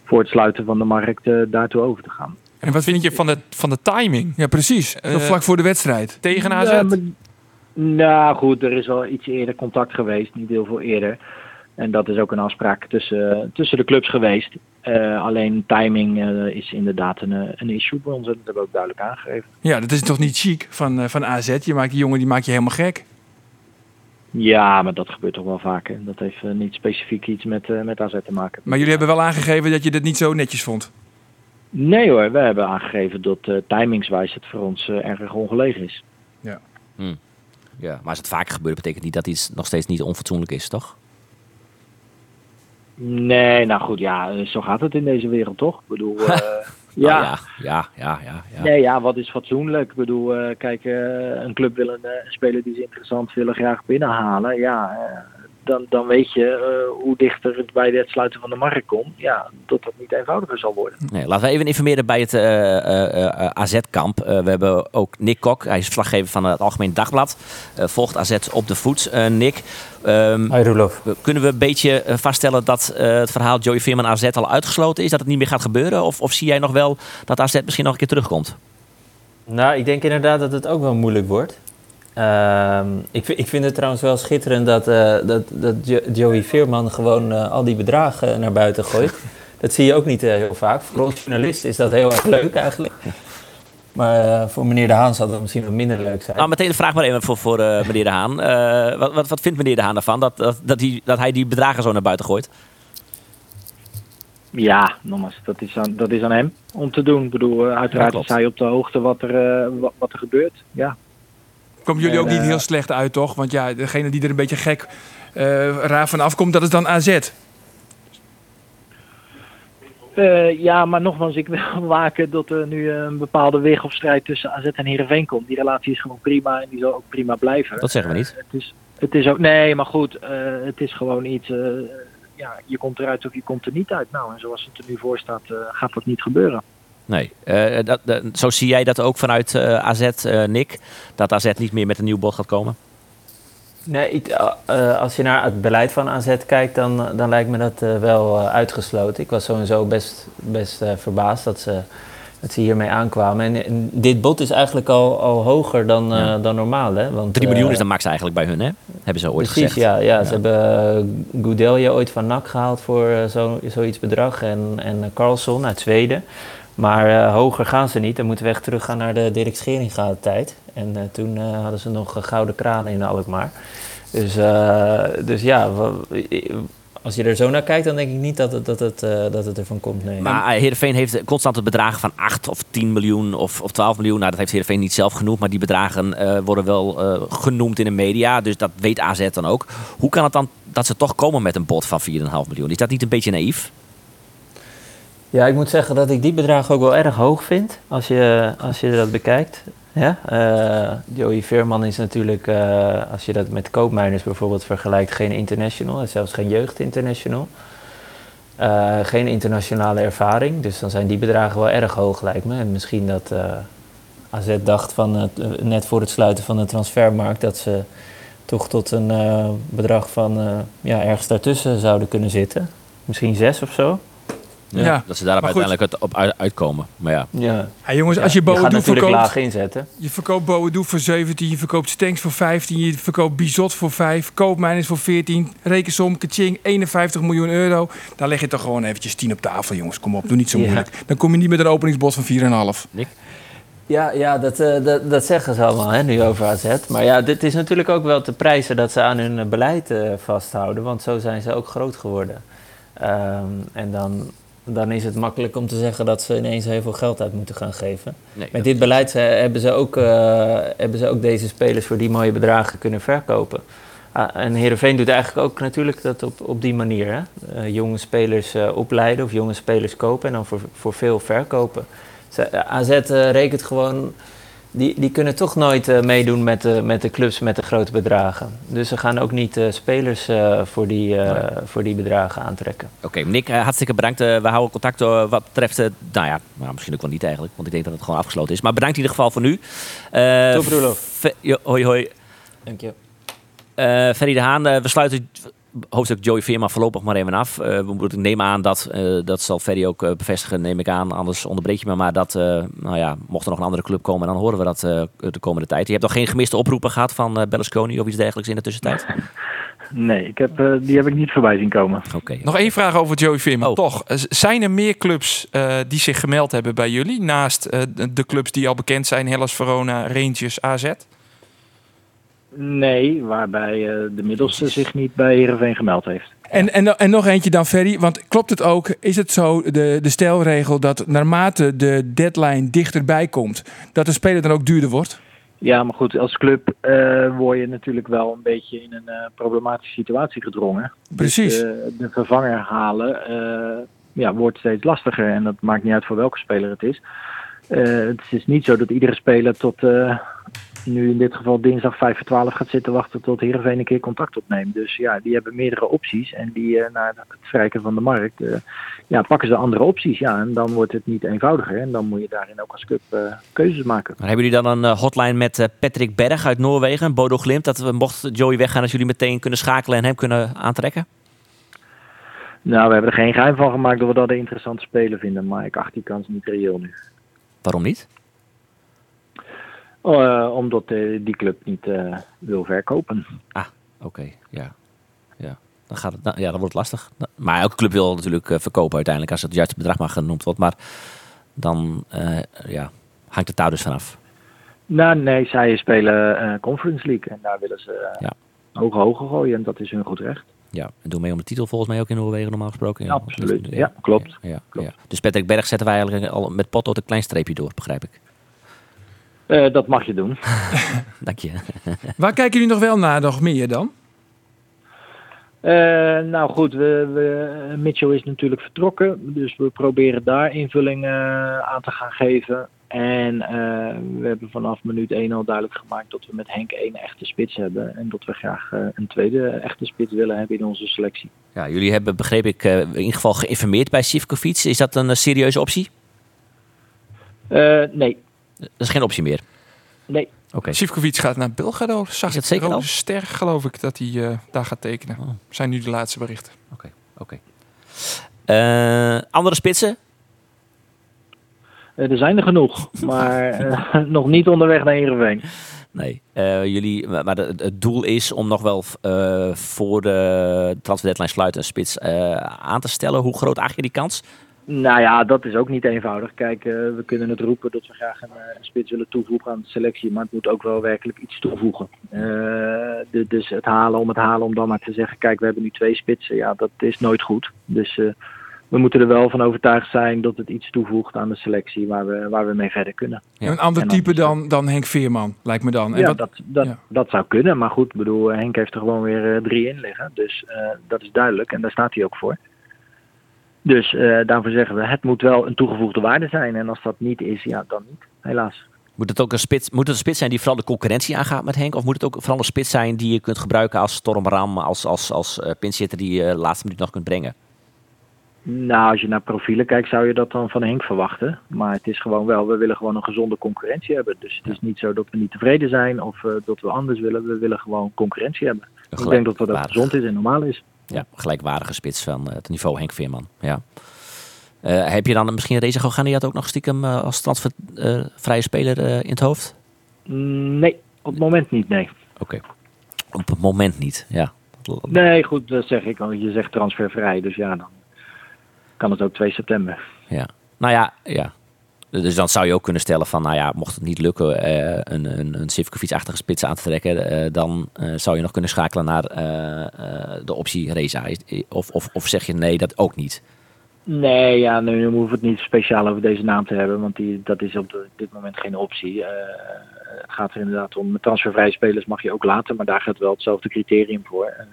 voor het sluiten van de markt uh, daartoe over te gaan. En wat vind je van de, van de timing? Ja, precies. Uh, vlak voor de wedstrijd. Tegen AZ? Ja, maar, nou goed, er is wel iets eerder contact geweest, niet heel veel eerder. En dat is ook een afspraak tussen, tussen de clubs geweest. Uh, alleen timing uh, is inderdaad een, een issue bij ons. Dat hebben we ook duidelijk aangegeven. Ja, dat is toch niet chic van, van AZ? Je maakt die jongen die maak je helemaal gek. Ja, maar dat gebeurt toch wel vaker. Dat heeft eh, niet specifiek iets met, eh, met AZ te maken. Maar jullie hebben wel aangegeven dat je dit niet zo netjes vond. Nee hoor, we hebben aangegeven dat eh, timingswijs het voor ons erg ongelegen is. Ja, maar als het vaker gebeurt, betekent niet dat iets nog steeds niet onfatsoenlijk is, toch? Nee, nou goed, ja, zo gaat het in deze wereld toch? Ik bedoel, eh, Ja, ja. ja, ja, ja, ja. Nee, ja, wat is fatsoenlijk? Ik bedoel, eh, kijk, eh, een club wil een een speler die ze interessant willen graag binnenhalen. Ja, dan, dan weet je eh, hoe dichter het bij het sluiten van de markt komt. Ja, dat dat niet eenvoudiger zal worden. Nee, laten we even informeren bij het eh, eh, eh, AZ-kamp. Eh, we hebben ook Nick Kok, hij is verslaggever van het Algemeen Dagblad. Eh, volgt AZ op de voet. Eh, Nick, ehm, Hoi Roelof. kunnen we een beetje vaststellen dat eh, het verhaal Joey Veerman AZ al uitgesloten is? Dat het niet meer gaat gebeuren? Of, of zie jij nog wel dat AZ misschien nog een keer terugkomt? Nou, ik denk inderdaad dat het ook wel moeilijk wordt. Ehm, ik, vind- ik vind het trouwens wel schitterend dat, eh, dat, dat Jo- Joey Veerman gewoon eh, al die bedragen naar buiten gooit. dat zie je ook niet eh, heel vaak. Voor ons journalisten is dat heel erg leuk eigenlijk. Maar eh, voor meneer De Haan zal dat misschien wat minder leuk zijn. Nou, meteen de vraag maar even voor, voor eh, meneer De Haan. Eh, wat, wat, wat vindt meneer De Haan daarvan dat, dat, dat, die, dat hij die bedragen zo naar buiten gooit? Ja, nogmaals, dat is aan, dat is aan hem om te doen. Ik bedoel, uiteraard is hij op de hoogte wat er, eh, wat, wat er gebeurt. Ja. Komen jullie En, ook niet eh, heel slecht uit, toch? Want ja, degene die er een beetje gek eh, raar van afkomt, dat is dan AZ. Eh, ja, maar nogmaals, ik wil waken dat er nu een bepaalde weg of strijd tussen AZ en Heerenveen komt. Die relatie is gewoon prima en die zal ook prima blijven. Dat zeggen we niet. Eh, het, is, het is ook, nee, maar goed, eh, het is gewoon iets, eh, ja, je komt eruit of je komt er niet uit. Nou, en zoals het er nu voor staat, eh, gaat dat niet gebeuren. Nee. Eh, dat, zo zie jij dat ook vanuit eh, AZ, eh, Nick? Dat AZ niet meer met een nieuw bod gaat komen? Nee, ik- als je naar het beleid van AZ kijkt, dan, dan lijkt me dat wel uitgesloten. Ik was sowieso best, best verbaasd dat ze, dat ze hiermee aankwamen. En, en dit bod is eigenlijk al, al hoger dan, Ja. dan normaal. Hè? Want, 3 miljoen is de max eigenlijk bij hun, hè? Hebben ze ooit Precies, gezegd. ja, ja. Ze hebben Goudelje ooit van NAC gehaald voor zo, zoiets bedrag. En, en Carlson uit Zweden. Maar eh, hoger gaan ze niet. Dan moeten we echt teruggaan naar de Dirk Scheringa tijd. En eh, toen eh, hadden ze nog gouden kranen in Alkmaar. Dus, dus ja, als je er zo naar kijkt, dan denk ik niet dat het, dat het, dat het ervan komt. Nee. Maar Heerenveen heeft constante bedragen van 8 of 10 miljoen of, of 12 miljoen. Nou, dat heeft Heerenveen niet zelf genoemd. Maar die bedragen worden wel genoemd in de media. Dus dat weet AZ dan ook. Hoe kan het dan dat ze toch komen met een bod van 4,5 miljoen? Is dat niet een beetje naïef? Ja, ik moet zeggen dat ik die bedragen ook wel erg hoog vind als je, als je dat bekijkt. Ja? eh, Joey Veerman is natuurlijk, eh, als je dat met koopmijners bijvoorbeeld vergelijkt, geen international, en zelfs geen jeugdinternational. Eh, geen internationale ervaring, dus dan zijn die bedragen wel erg hoog lijkt me. En misschien dat AZ dacht van net voor het sluiten van de transfermarkt dat ze toch tot een bedrag van ja, ergens daartussen zouden kunnen zitten. Misschien zes of zo. Ja, Dat ze goed. uiteindelijk het op uit- uitkomen. Maar ja. Ja. Ja, jongens, als Ja, je Boadu verkoopt, laag inzetten. je verkoopt Boadu voor 17, je verkoopt Stenks voor 15, je verkoopt Bizot voor 5, Koopmijners voor 14, rekensom, Kaching, 51 miljoen euro. Daar leg je toch gewoon eventjes 10 op tafel, jongens. Kom op, doe niet zo Ja. moeilijk. Dan kom je niet met een openingsbod van 4,5. Ja, ja dat, eh, dat, dat zeggen ze allemaal hè, nu over AZ. Maar ja, dit is natuurlijk ook wel te prijzen dat ze aan hun eh, beleid eh, vasthouden. Want zo zijn ze ook groot geworden. Ehm, en dan, dan is het makkelijk om te zeggen dat ze ineens heel veel geld uit moeten gaan geven. Nee, Met dit beleid eh, hebben, ze ook, eh, hebben ze ook deze spelers voor die mooie bedragen kunnen verkopen. Ah, en Heerenveen doet eigenlijk ook natuurlijk dat op, op die manier. Hè? Eh, jonge spelers opleiden of jonge spelers kopen en dan voor, voor veel verkopen. Ze- AZ rekent gewoon... Die, die kunnen toch nooit eh, meedoen met de, met de clubs met de grote bedragen. Dus ze gaan ook niet eh, spelers eh, voor, die, eh, voor die bedragen aantrekken. Oké, Nick, hartstikke bedankt. We houden contact wat betreft, eh, nou ja, nou, misschien ook wel niet eigenlijk, want ik denk dat het gewoon afgesloten is. Maar bedankt in ieder geval voor nu. Eh, Top, Roelof. Hoi, hoi. Dank je. Eh Ferry de Haan, eh, we sluiten hoofdstuk Joey Veerman voorlopig maar even af. Eh, we moeten nemen aan dat, eh, dat zal Ferry ook eh, bevestigen, neem ik aan. Anders onderbreek je me maar dat, eh, nou ja, mocht er nog een andere club komen, dan horen we dat eh, de komende tijd. Je hebt nog geen gemiste oproepen gehad van Berlusconi of iets dergelijks in de tussentijd? Nee, ik heb, eh, die heb ik niet voorbij zien komen. Oké. Nog één vraag over Joey Veerman. Oh. Toch, zijn er meer clubs eh, die zich gemeld hebben bij jullie? Naast eh, de, de clubs die al bekend zijn, Hellas Verona, Rangers, AZ? Nee, waarbij eh, de middelste zich niet bij Heerenveen gemeld heeft. En, en, en nog eentje dan, Ferry. Want klopt het ook, is het zo, de, de stelregel, dat naarmate de deadline dichterbij komt, dat de speler dan ook duurder wordt? Ja, maar goed, als club eh, word je natuurlijk wel een beetje in een eh, problematische situatie gedrongen. Precies. Dus, de vervanger halen ja, wordt steeds lastiger en dat maakt niet uit voor welke speler het is. Het is niet zo dat iedere speler tot nu in dit geval dinsdag 5 voor 12 gaat zitten wachten tot Heerenveen een keer contact opneemt. Dus ja, die hebben meerdere opties en die eh, na het verrijken van de markt eh, ja, pakken ze andere opties. Ja, en dan wordt het niet eenvoudiger en dan moet je daarin ook als club eh, keuzes maken. Maar hebben jullie dan een hotline met Patrick Berg uit Noorwegen, Bodo Glimt, dat we mocht Joey weggaan, dat jullie meteen kunnen schakelen en hem kunnen aantrekken? Nou, we hebben er geen geheim van gemaakt dat we dat een interessante speler vinden, maar ik acht die kans niet reëel nu. Waarom niet? Eh, omdat eh, die club niet eh, wil verkopen. Oké, ja. ja. Dan, gaat het, nou, ja, dan wordt het lastig. Maar elke club wil natuurlijk verkopen uiteindelijk, als het juiste bedrag maar genoemd wordt. Maar dan ja, hangt het daar dus vanaf. Nou, nee, zij spelen Conference League en daar willen ze Ja. hoge hoge gooien en dat is hun goed recht. Ja, en doen mee om de titel volgens mij ook in Noorwegen normaal gesproken. Ja, absoluut. Ja, klopt. Ja, ja, Klopt. Dus Patrick Berg zetten wij eigenlijk al met potlood een klein streepje door, begrijp ik. Eh, dat mag je doen. Dank je. Waar kijken jullie nog wel naar nog meer dan? Eh, nou goed, we, we, Mitchell is natuurlijk vertrokken, dus we proberen daar invulling eh, aan te gaan geven. En eh, we hebben vanaf minuut 1 al duidelijk gemaakt dat we met Henk één echte spits hebben. En dat we graag een tweede echte spits willen hebben in onze selectie. Ja, jullie hebben, begreep ik, in ieder geval geïnformeerd bij Sivkovic. Is dat een serieuze optie? Eh, nee, Dat is geen optie meer. nee. Oké. Sivkovic gaat naar Belgrado. Zag Is dat ik. zeker Rode? Ster, geloof ik, dat hij eh, daar gaat tekenen. Oh. Zijn nu de laatste berichten. Oké. oké. Eh, andere spitsen? Eh, er zijn er genoeg, maar nog niet onderweg naar Heerenveen. Nee. Eh, jullie, maar de- het doel is om nog wel eh, voor de transfer deadline sluiten een spits eh, aan te stellen. Hoe groot acht je die kans? Nou ja, dat is ook niet eenvoudig. Kijk, eh, we kunnen het roepen dat we graag een, eh, een spits willen toevoegen aan de selectie, maar het moet ook wel werkelijk iets toevoegen. Eh, de- dus het halen om het halen om dan maar te zeggen, kijk, we hebben nu twee spitsen, ja, dat is nooit goed. Dus eh, we moeten er wel van overtuigd zijn dat het iets toevoegt aan de selectie waar we, waar we mee verder kunnen. Ja. Een ander type dan, dan Henk Veerman, lijkt me dan. En ja, wat- dat, dat, ja. dat zou kunnen, maar goed, ik bedoel, Henk heeft er gewoon weer drie in liggen. Dus eh, dat is duidelijk en daar staat hij ook voor. Dus eh, daarvoor zeggen we, het moet wel een toegevoegde waarde zijn. En als dat niet is, ja, dan niet, helaas. Moet het ook een spits, moet het een spits zijn die vooral de concurrentie aangaat met Henk? Of moet het ook vooral een spits zijn die je kunt gebruiken als stormram, als, als, als pinchitter die je de laatste minuut nog kunt brengen? Nou, als je naar profielen kijkt, zou je dat dan van Henk verwachten. Maar het is gewoon wel, we willen gewoon een gezonde concurrentie hebben. Dus het is niet zo dat we niet tevreden zijn of eh, dat we anders willen. We willen gewoon concurrentie hebben. Ik denk dat dat gezond is en normaal is. Ja, gelijkwaardige spits van eh, het niveau Henk Veerman. Ja. Eh, heb je dan misschien Reza Gogani ook nog stiekem eh, als transfervrije speler in het hoofd? Mm, Nee, op het moment niet, nee. Oké. Op het moment niet, ja. Nee, goed, dat zeg ik. Want je zegt transfervrij, dus ja, dan kan het ook 2 september. Ja. Nou ja, ja. Dus dan zou je ook kunnen stellen van, nou ja, mocht het niet lukken eh, een, een, een Sivkovic-achtige spits aan te trekken, eh, dan eh, zou je nog kunnen schakelen naar de optie Reza. Of, of, of zeg je nee, dat ook niet? Nee, ja, nu, hoeven we het niet speciaal over deze naam te hebben, want die, dat is op de- dit moment geen optie. Het gaat er inderdaad om, met transfervrije spelers mag je ook laten, maar daar gaat wel hetzelfde criterium voor.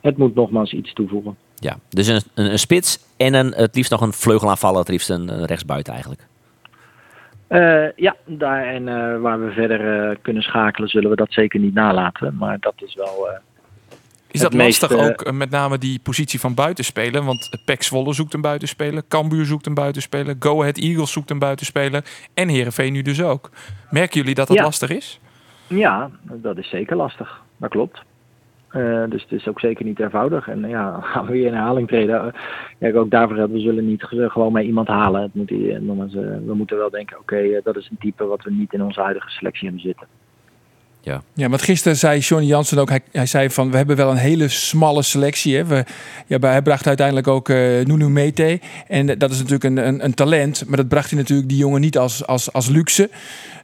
Het moet nogmaals iets toevoegen. Ja, dus een, een, een spits en een, het liefst nog een vleugelaanvaller, het liefst een, een rechtsbuiten eigenlijk. Eh, ja, daar en eh, waar we verder eh, kunnen schakelen, zullen we dat zeker niet nalaten. Maar dat is wel. Is dat lastig meest, ook met name die positie van buitenspeler? Want PEC Zwolle zoekt een buitenspeler, Cambuur zoekt een buitenspeler, Go Ahead Eagles zoekt een buitenspeler en Herenveen nu dus ook. Merken jullie dat dat Ja. lastig is? ja, dat is zeker lastig. Dat klopt. Eh, dus het is ook zeker niet eenvoudig. En ja, gaan we weer in herhaling treden. Kijk, ook daarvoor hebben we zullen niet ge- gewoon maar iemand halen. Het moet, eh, we moeten wel denken, oké, eh, dat is een type wat we niet in onze huidige selectie hebben zitten. Ja. Ja, want gisteren zei Johnny Jansen ook, hij, hij zei van we hebben wel een hele smalle selectie. Hè. We, ja, bij- hij bracht uiteindelijk ook Nunu Mete. En dat is natuurlijk een, een, een talent, maar dat bracht hij natuurlijk die jongen niet als, als, als luxe.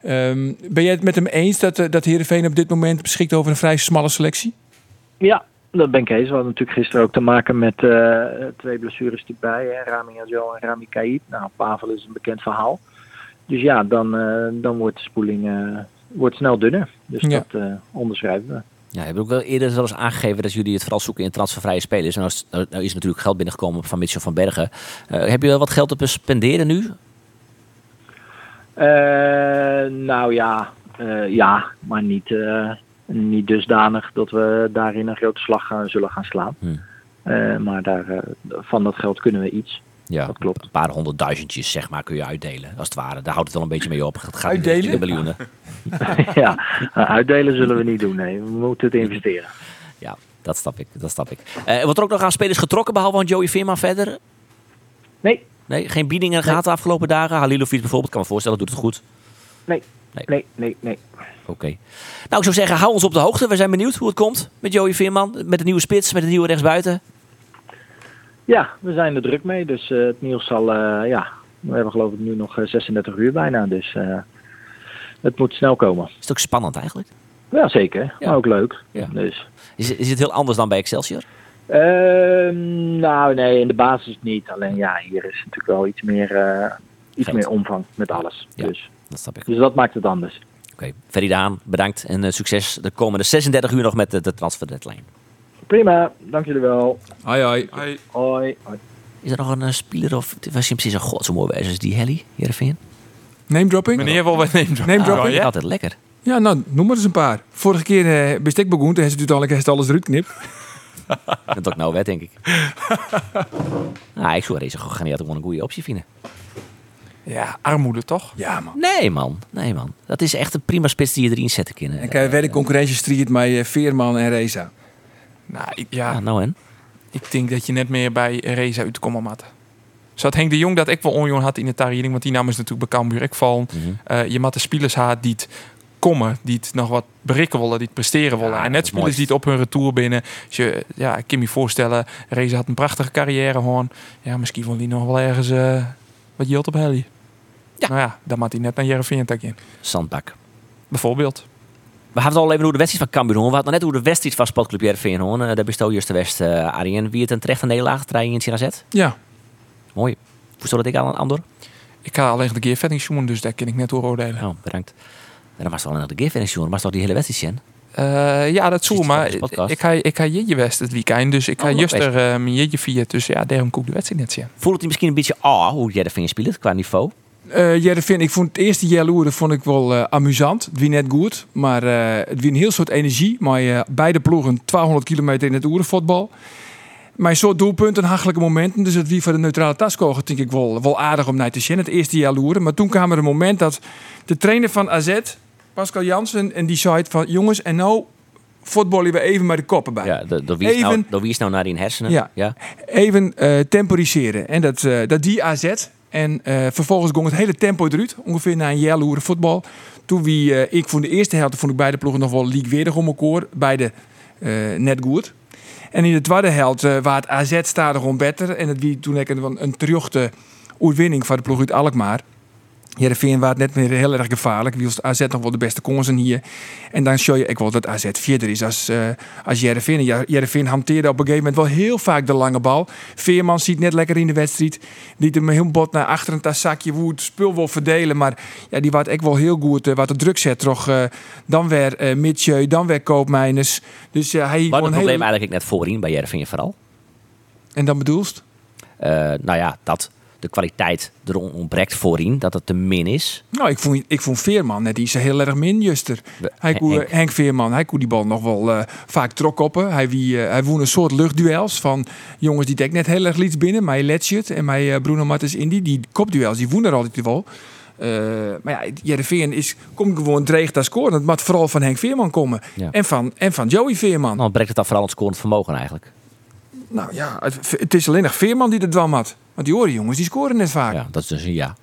Ehm, ben jij het met hem eens dat, dat Heerenveen op dit moment beschikt over een vrij smalle selectie? Ja, dat ben ik eens. We hadden natuurlijk gisteren ook te maken met eh, twee blessures erbij. Hè, Rami Azel en Rami Kaid. Nou, Pavel is een bekend verhaal. Dus ja, dan, eh, dan wordt de spoeling eh, wordt snel dunner. Dus Ja. dat eh, onderschrijven we. Ja, je hebt ook wel eerder eens aangegeven dat jullie het vooral zoeken in transfervrije spelers. En nou is, nou is natuurlijk geld binnengekomen van Mitchell van Bergen. Eh, heb je wel wat geld te spenderen nu? Eh, nou ja, eh, ja, maar niet, eh, niet dusdanig dat we daarin een grote slag gaan, zullen gaan slaan. Hmm. Eh, maar daar, eh, van dat geld kunnen we iets. Ja, Dat klopt. Een paar honderdduizendjes, zeg maar, kun je uitdelen. Als het ware. Daar houdt het wel een beetje mee op. Het gaat Uitdelen? niet om de miljoenen. ja, uitdelen zullen we niet doen. Nee, we moeten het investeren. Ja, dat snap ik. Dat snap ik. Eh, wordt er ook nog aan spelers getrokken, behalve van Joey Veerman verder? Nee, Nee, geen biedingen gehad de afgelopen dagen? Halilovic bijvoorbeeld, kan me voorstellen, doet het goed. nee, Nee. nee, nee, nee. Oké. Nou, ik zou zeggen, hou ons op de hoogte. We zijn benieuwd hoe het komt met Joey Veerman. Met de nieuwe spits, met de nieuwe rechtsbuiten. Ja, we zijn er druk mee. Dus eh, het nieuws zal, eh, ja, we hebben geloof ik nu nog eh, 36 uur bijna. Dus eh, het moet snel komen. Is het ook spannend eigenlijk? Ja, zeker. Ja. Maar ook leuk. Ja. Dus. Is, is het heel anders dan bij Excelsior? Ehm, nou, nee, in de basis niet. Alleen ja, hier is natuurlijk wel iets meer, eh, iets Geld. meer omvang met alles. Ja. Dus, Dat snap ik. dus dat maakt het anders. Oké, Ferry Daan, bedankt en eh, succes de komende 36 uur nog met de, de transfer deadline. Prima, dank jullie wel. Hoi hoi. Hoi. Hoi. Is er nog een eh, speler of was hij precies een god zo mooi wijze als die Helly, Heerenveen? Name dropping? Meneer wil wat neemt. Name dropping? ja? Altijd lekker. Ja, nou, noem maar eens een paar. Vorige keer uh, bestek begoen, toen heeft ze uiteindelijk heeft alles eruit knipt. Dat ook nou wet, denk ik. nou, ik zou deze gewoon niet gewoon een goede optie vinden. Ja, armoede toch? Ja, man. Nee, man. Nee, man. Dat is echt een prima spits die je erin zetten kunnen. En kijk, weer de concurrentiestrijd met eh, Veerman en Reza. Nou, ik, Ja, nou en? ik denk dat je net meer bij Reza uitkomen had. Zo had Henk de Jong dat ik wel onjoen had in de tariening, want die naam is natuurlijk bij Cambuur ik vallen. Mhm. Eh, je moet de spelers had die het komen, die het nog wat berikken willen, die het presteren willen. Ja, en net is spelers die het op hun retour binnen. Dus je, ja, ik kan me voorstellen, Reza had een prachtige carrière gewoon. Ja, misschien wil hij nog wel ergens eh, wat op Helly. Ja. Nou ja, dan moet hij net naar Jereveen in. Zandbak. Bijvoorbeeld. We hadden het al even hoe de wedstrijd van Cambuur. We hadden net hoe de wedstrijd van Sportclub hoor. Uh, daar bestoot juist de West, uh, Arjen. Wie het een terecht nederlaag, trein in CNZ? Ja. Mooi. Hoe stond dat ik aan, Andor? Ik ga alleen de gearvetting dus daar kan ik net oordelen. Oh, bedankt. En dan was het wel een de gearvetting zoen. Was toch die hele wedstrijd zien? Uh, ja, dat zo, maar ik ga, ik ga jeetje west het weekend, dus ik ga Oh, juist er uh, mijn jeetje via. Dus ja, daarom koek de wedstrijd net zien. Voelt het je misschien een beetje ah hoe jij ervan speelt qua niveau? Uh, Jereveen, ik vond het eerste Jelloeren vond ik wel uh, amusant. Het wie net goed, maar uh, het wie een heel soort energie. Maar uh, beide ploegen 200 kilometer in het oerenvoetbal. Maar soort doelpunten, hachelijke momenten. Dus het wie voor de neutrale taskoger denk ik wel, wel aardig om naar te zien. Het eerste Jelloeren. Maar toen kwam er een moment dat de trainer van AZ, Pascal Jansen, en die zei van jongens, en nou voetballen we even met de koppen bij. Ja, door wie is, nou, wie is nou naar die hersenen? Ja. ja. even eh, temporiseren. En dat, eh, dat die AZ. En eh, vervolgens ging het hele tempo eruit. Ongeveer na een jaar loeren voetbal. Toen wie, ik vond de eerste helft vond ik beide ploegen nog wel leagueweerdig om elkaar. Beide net goed. En in de tweede helft waar het AZ staat gewoon beter. En het wie toen ik een, een terugte overwinning van de ploeg uit Alkmaar. Heerenveen was het net meer heel erg gevaarlijk. Wie was AZ nog wel de beste kansen hier. En dan show je ik wel dat AZ verder is als, eh als Heerenveen. Heerenveen hanteerde op een gegeven moment wel heel vaak de lange bal. Veerman ziet net lekker in de wedstrijd. Liet hem heel bot naar achteren. Dat zakje hoe het spul wil verdelen. Maar ja, die was ik wel heel goed. eh, wat de druk zet. Toch, eh, dan weer Mitjeu, dan weer Koopmeiners. Dus hij Wat gewoon het probleem eigenlijk net voorin bij Jervingen vooral? En dan bedoelst? Nou ja, dat de kwaliteit er on- ontbreekt voorin, dat het te min is. Nou, ik vond, ik vond Veerman net iets heel erg min, juster. Hij koe, Henk. Henk. Veerman, hij koe die bal nog wel eh, vaak trok op. Hij, wie, eh, hij woon een soort luchtduels van jongens die dek net heel erg liets binnen. Mij Letschut en mij eh, Bruno Martens Indy. Die kopduels, die woen er altijd wel. Eh, maar ja, Jereveen is, komt gewoon dreig daar scoren. Het moet vooral van Henk Veerman komen. Ja. En, van, en van Joey Veerman. Dan breekt het dan vooral het scorend vermogen eigenlijk. Nou ja, het, het is alleen nog Veerman die de dwam had. Want die horen jongens, die scoren net vaak. Ja, dat is dus een ja.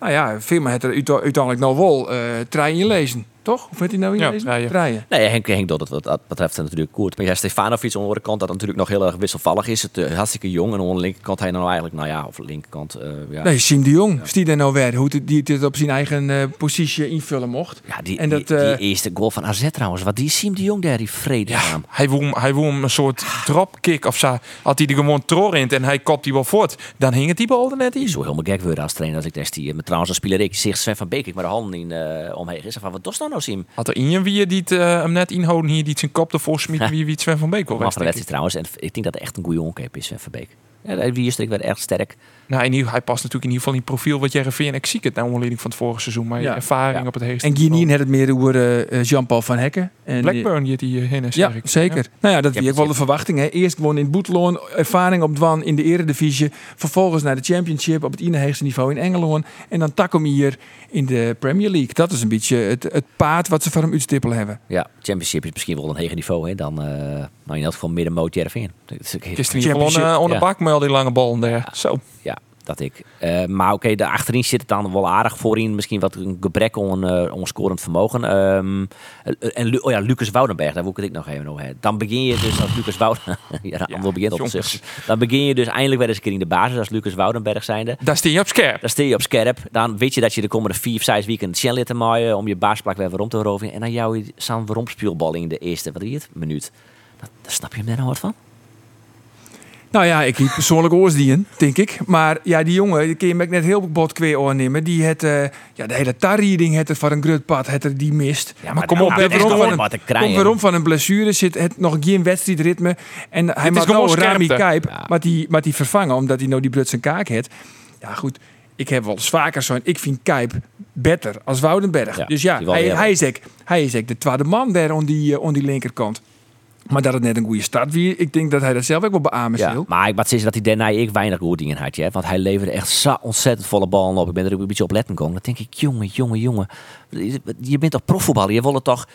Nou ja, Veerman heeft er uite- uiteindelijk nog wel eh trein in lezen. Toch? Of werd hij nou in Ja, draaien. Nee, Henk, Henk het wat dat betreft natuurlijk goed. Maar ja, Stefanovic aan de andere kant, dat natuurlijk nog heel erg wisselvallig is. Het uh, hartstikke jong. En aan de linkerkant hij nou eigenlijk, nou ja, of linkerkant, eh, ja. Nee, Siem de Jong. Is die daar nou weer? Hoe die- die het op zijn eigen eh, positie invullen mocht. Ja, die, En dat, die, die eerste goal van AZ trouwens. Wat die Siem de Jong daar, die vredenaam. Hij woem, hij woem een soort dropkick of zo. Had hij er gewoon tror in en hij kopt die wel voort. Dan hing het die bal er net in. is zo helemaal gek worden als trainer als ik des die. Maar trouwens, als speler ik zeg Sven van Beek, ik maar de handen in eh, omheen is. Van wat doet nou Had er in wie die het, eh, hem net inhouden hier, die het zijn kop ervoor smiet, wie, wie het Sven van Beek wil Maar van de wedstrijd trouwens. En ik denk dat hij echt een goede onkeep is, Sven van Beek. Ja, die is werd erg sterk. Nou, in ieder, hij past natuurlijk in ieder geval in het profiel wat jij en ik zie het naar aanleiding van het vorige seizoen. Maar Ja. ervaring Ja. op het heerste En niveau. had het meer over eh, eh, Jean-Paul van Hekken. En, Blackburn die die heen is, Ja, zeg ik. zeker. Nou ja, dat ook wel de verwachting. Hè. Eerst gewoon in het Boeteloon, ervaring op Dwan in de eredivisie. Vervolgens naar de Championship op het ene-hoogste niveau in Engeland. En dan Takom hier in de Premier League. Dat is een beetje het, het paard wat ze van hem uitstippelen hebben. Ja, Championship is misschien wel een hoger niveau hè, dan, eh nou in elk geval middenmoot Jervin. Gisteren uh, onder ja. Al die lange ballen daar. Zo. Ja, dat ik. Eh, maar oké, de achterin zit het dan wel aardig. Voorin misschien wat een gebrek om een uh, scorend vermogen. Ehm, en oh ja, Lucas Woudenberg, daar wil ik het nog even over. Dan begin je dus als Lucas Woudenberg... ja, dan Ja, begint op zich. Dan begin je dus eindelijk weer eens een keer in de basis als Lucas Woudenberg zijnde. Daar steen je op scherp. Dan stel je op scherp. Dan weet je dat je de komende vier zes weken Challenge te maaien om je baasplak weer waarom te veroveren. En dan jou je zo'n waarom in de eerste, wat is het, minuut. Daar snap je hem daar nou wat van? Nou ja, ik liep persoonlijk oorsdien, denk ik. Maar ja, die jongen, die kun je me net heel bot kweer oornemen. Die het, eh, ja, de hele tarrieding het er van een grutpad, het er die mist. Ja, maar kom op, nou, wat te krijgen. Komt waarom van een blessure zit het nog geen wedstrijdritme. En hij gewoon nou Rami. Kijp, Ja. maar die, maar die vervangen omdat hij nou die Brutse kaak heeft. Ja goed, ik heb wel eens vaker zo'n, ik vind Kijp beter als Woudenberg. Ja, dus ja, hij, hij, is ook, hij is ook de tweede man daar aan die, aan die linkerkant. Maar dat het net een goede start wie, ik denk dat hij dat zelf ook wel beamen Ja, wil. maar ik wat zeggen dat hij daarna ik weinig goed dingen had. Ja? Want hij leverde echt zo ontzettend volle ballen op. Ik ben er ook een beetje op letten gekomen. Dan denk ik, jongen, jongen, jongen. Je bent toch profvoetballer? Je wil het toch...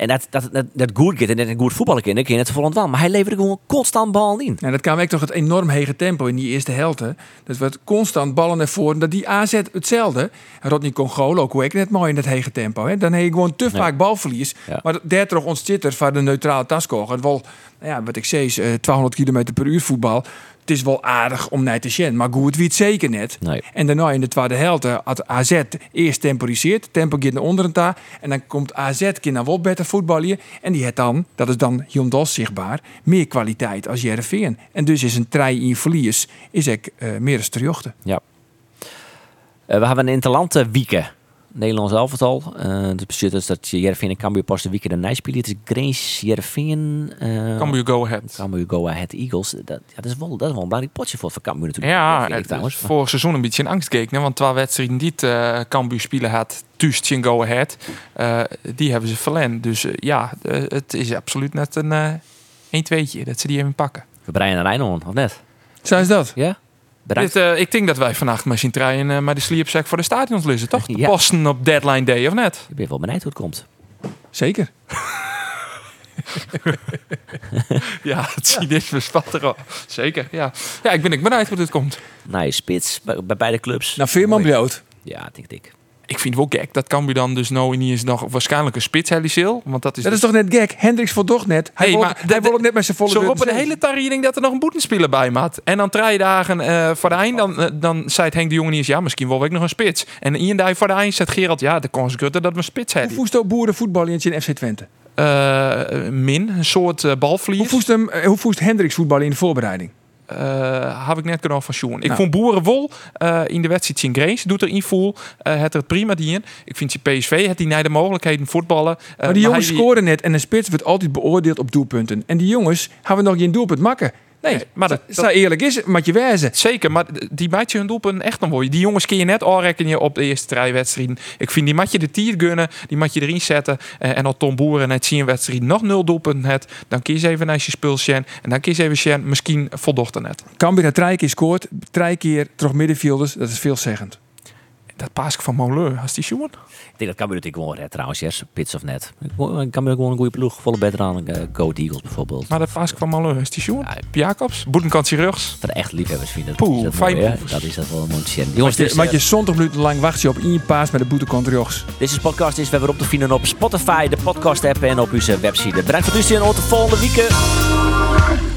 En dat, dat, dat, dat goed gaat en dat een goed voetballer kan, je het volgend wel. Maar hij leverde gewoon constant ballen in. En dat kwam ook toch het enorm hege tempo in die eerste helft. Dat werd constant ballen naar voren. Dat die AZ hetzelfde. Rodney Congolo ook ik net mooi in dat hege tempo. Hè. Dan heb je gewoon te vaak balverlies. Ja. Maar daar toch ontstaat er van de neutrale taskoger. Wel, nou ja, wat ik zei, is, eh, 200 km per uur voetbal. Het is wel aardig om naar te zien. Maar goed wie het zeker net. Nee. En daarna in de tweede helft eh, had AZ eerst temporiseerd. Tempo gaat naar onderen ta. En dan komt AZ keer naar wel beter voetballen. En die heeft dan, dat is dan Hyundai zichtbaar, meer kwaliteit als Jereveen. En dus is een trei in verlies, is ik eh, meer een terjochte. Ja. Eh, we hebben een interland wieken. Nederlands elftal. Uh, dat betekent dus dat Jervin en Cambuur pas de weekend een spelen. Het is Grace, Jervin... Uh, Cambuur Go Ahead. Cambuur Go Ahead Eagles. Dat, ja, dat, is wel, dat is wel een belangrijk potje voor, voor Cambuur natuurlijk. Ja, ik het trouwens. is vorig seizoen een beetje in angst gekeken. Want twee wedstrijden die het uh, Cambuur spelen had, in Go Ahead, uh, die hebben ze verlend. Dus uh, ja, het is absoluut net een uh, 1-2'tje dat ze die even pakken. Breien naar Rijnland, of net? Zo is dat. Ja? Dit, uh, ik denk dat wij vannacht met z'n trein uh, maar de sleepsack voor de stadions liggen, toch? Ja. Posten op deadline day, of net? Ik ben wel benieuwd hoe het komt. Zeker. ja, het zie dit bespat erop. Zeker, ja. Ja, ik ben ik benieuwd hoe dit komt. Nou, je spits bij, bij beide clubs. Nou, Veerman bloot. Ja, denk ik. Ik vind het wel gek. Dat kan je dan dus nou niet eens nog waarschijnlijk een spits Heliseel. Want dat is, dat dus... is toch net gek? Hendricks voldocht net. Hij Hey, wil, maar hij wil het net met zijn volle Zo roepen de hele tarieting dat er nog een boetenspeler bij maat. En dan drie dagen eh, voor de eind, dan, eh, dan zei het Henk de Jonge niet eens, ja, misschien wil ik nog een spits. En één dag voor de eind zegt Gerald, ja, de kans is dat we een spits Hoe hebben. voest ook boerenvoetbal in FC Twente? Eh, min, een soort eh, Hoe voest, hem, hoe voest Hendricks voetballen in de voorbereiding? Eh, heb ik net kunnen van. Ik Nou. vond Boerenwol eh in de wedstrijd zien Grace doet er invoel. eh het er prima die in. Ik vind die PSV het die naar de mogelijkheden voetballen. Maar die jongens scoren net en een spits wordt altijd beoordeeld op doelpunten. En die jongens hebben nog geen doelpunt makken. Nee, Nee, maar dat- zo eerlijk is het, moet je wijzen. Zeker, maar die maatje hun doelpunt echt nog mooi. Die jongens kun je net aanrekenen op de eerste drie wedstrijden. Ik vind die matje de tier gunnen, die matje erin zetten. Eh, en als Tom Boeren net zien een wedstrijd nog nul doelpunten het, dan kies even naar je spul. En dan kies even Sjen, misschien voldocht er net. Cambuur heeft drie keer scoort, drie keer terug middenvelders. Dat is veelzeggend. Dat Pask van Moleur, als die jongen? Ik denk dat Cambuur natuurlijk gewoon red trouwens, yes, pits of net. Cambuur gewoon een goede ploeg, volle beter aan uh, Go Eagles bijvoorbeeld. Maar dat Pask van Moleur, is die jongen? Ja, Jacobs, Boetenkantje rugs. Voor de echt liefhebbers vinden Poeh, dat fijn. Mooi, dat is dat wel een mooi Jongens, dit maar je 20 minuten lang wacht je op één paas met de boetekant rugs. Deze podcast is weer op te vinden op Spotify, de podcast app en op onze website. Bedankt voor het luisteren en tot de volgende week.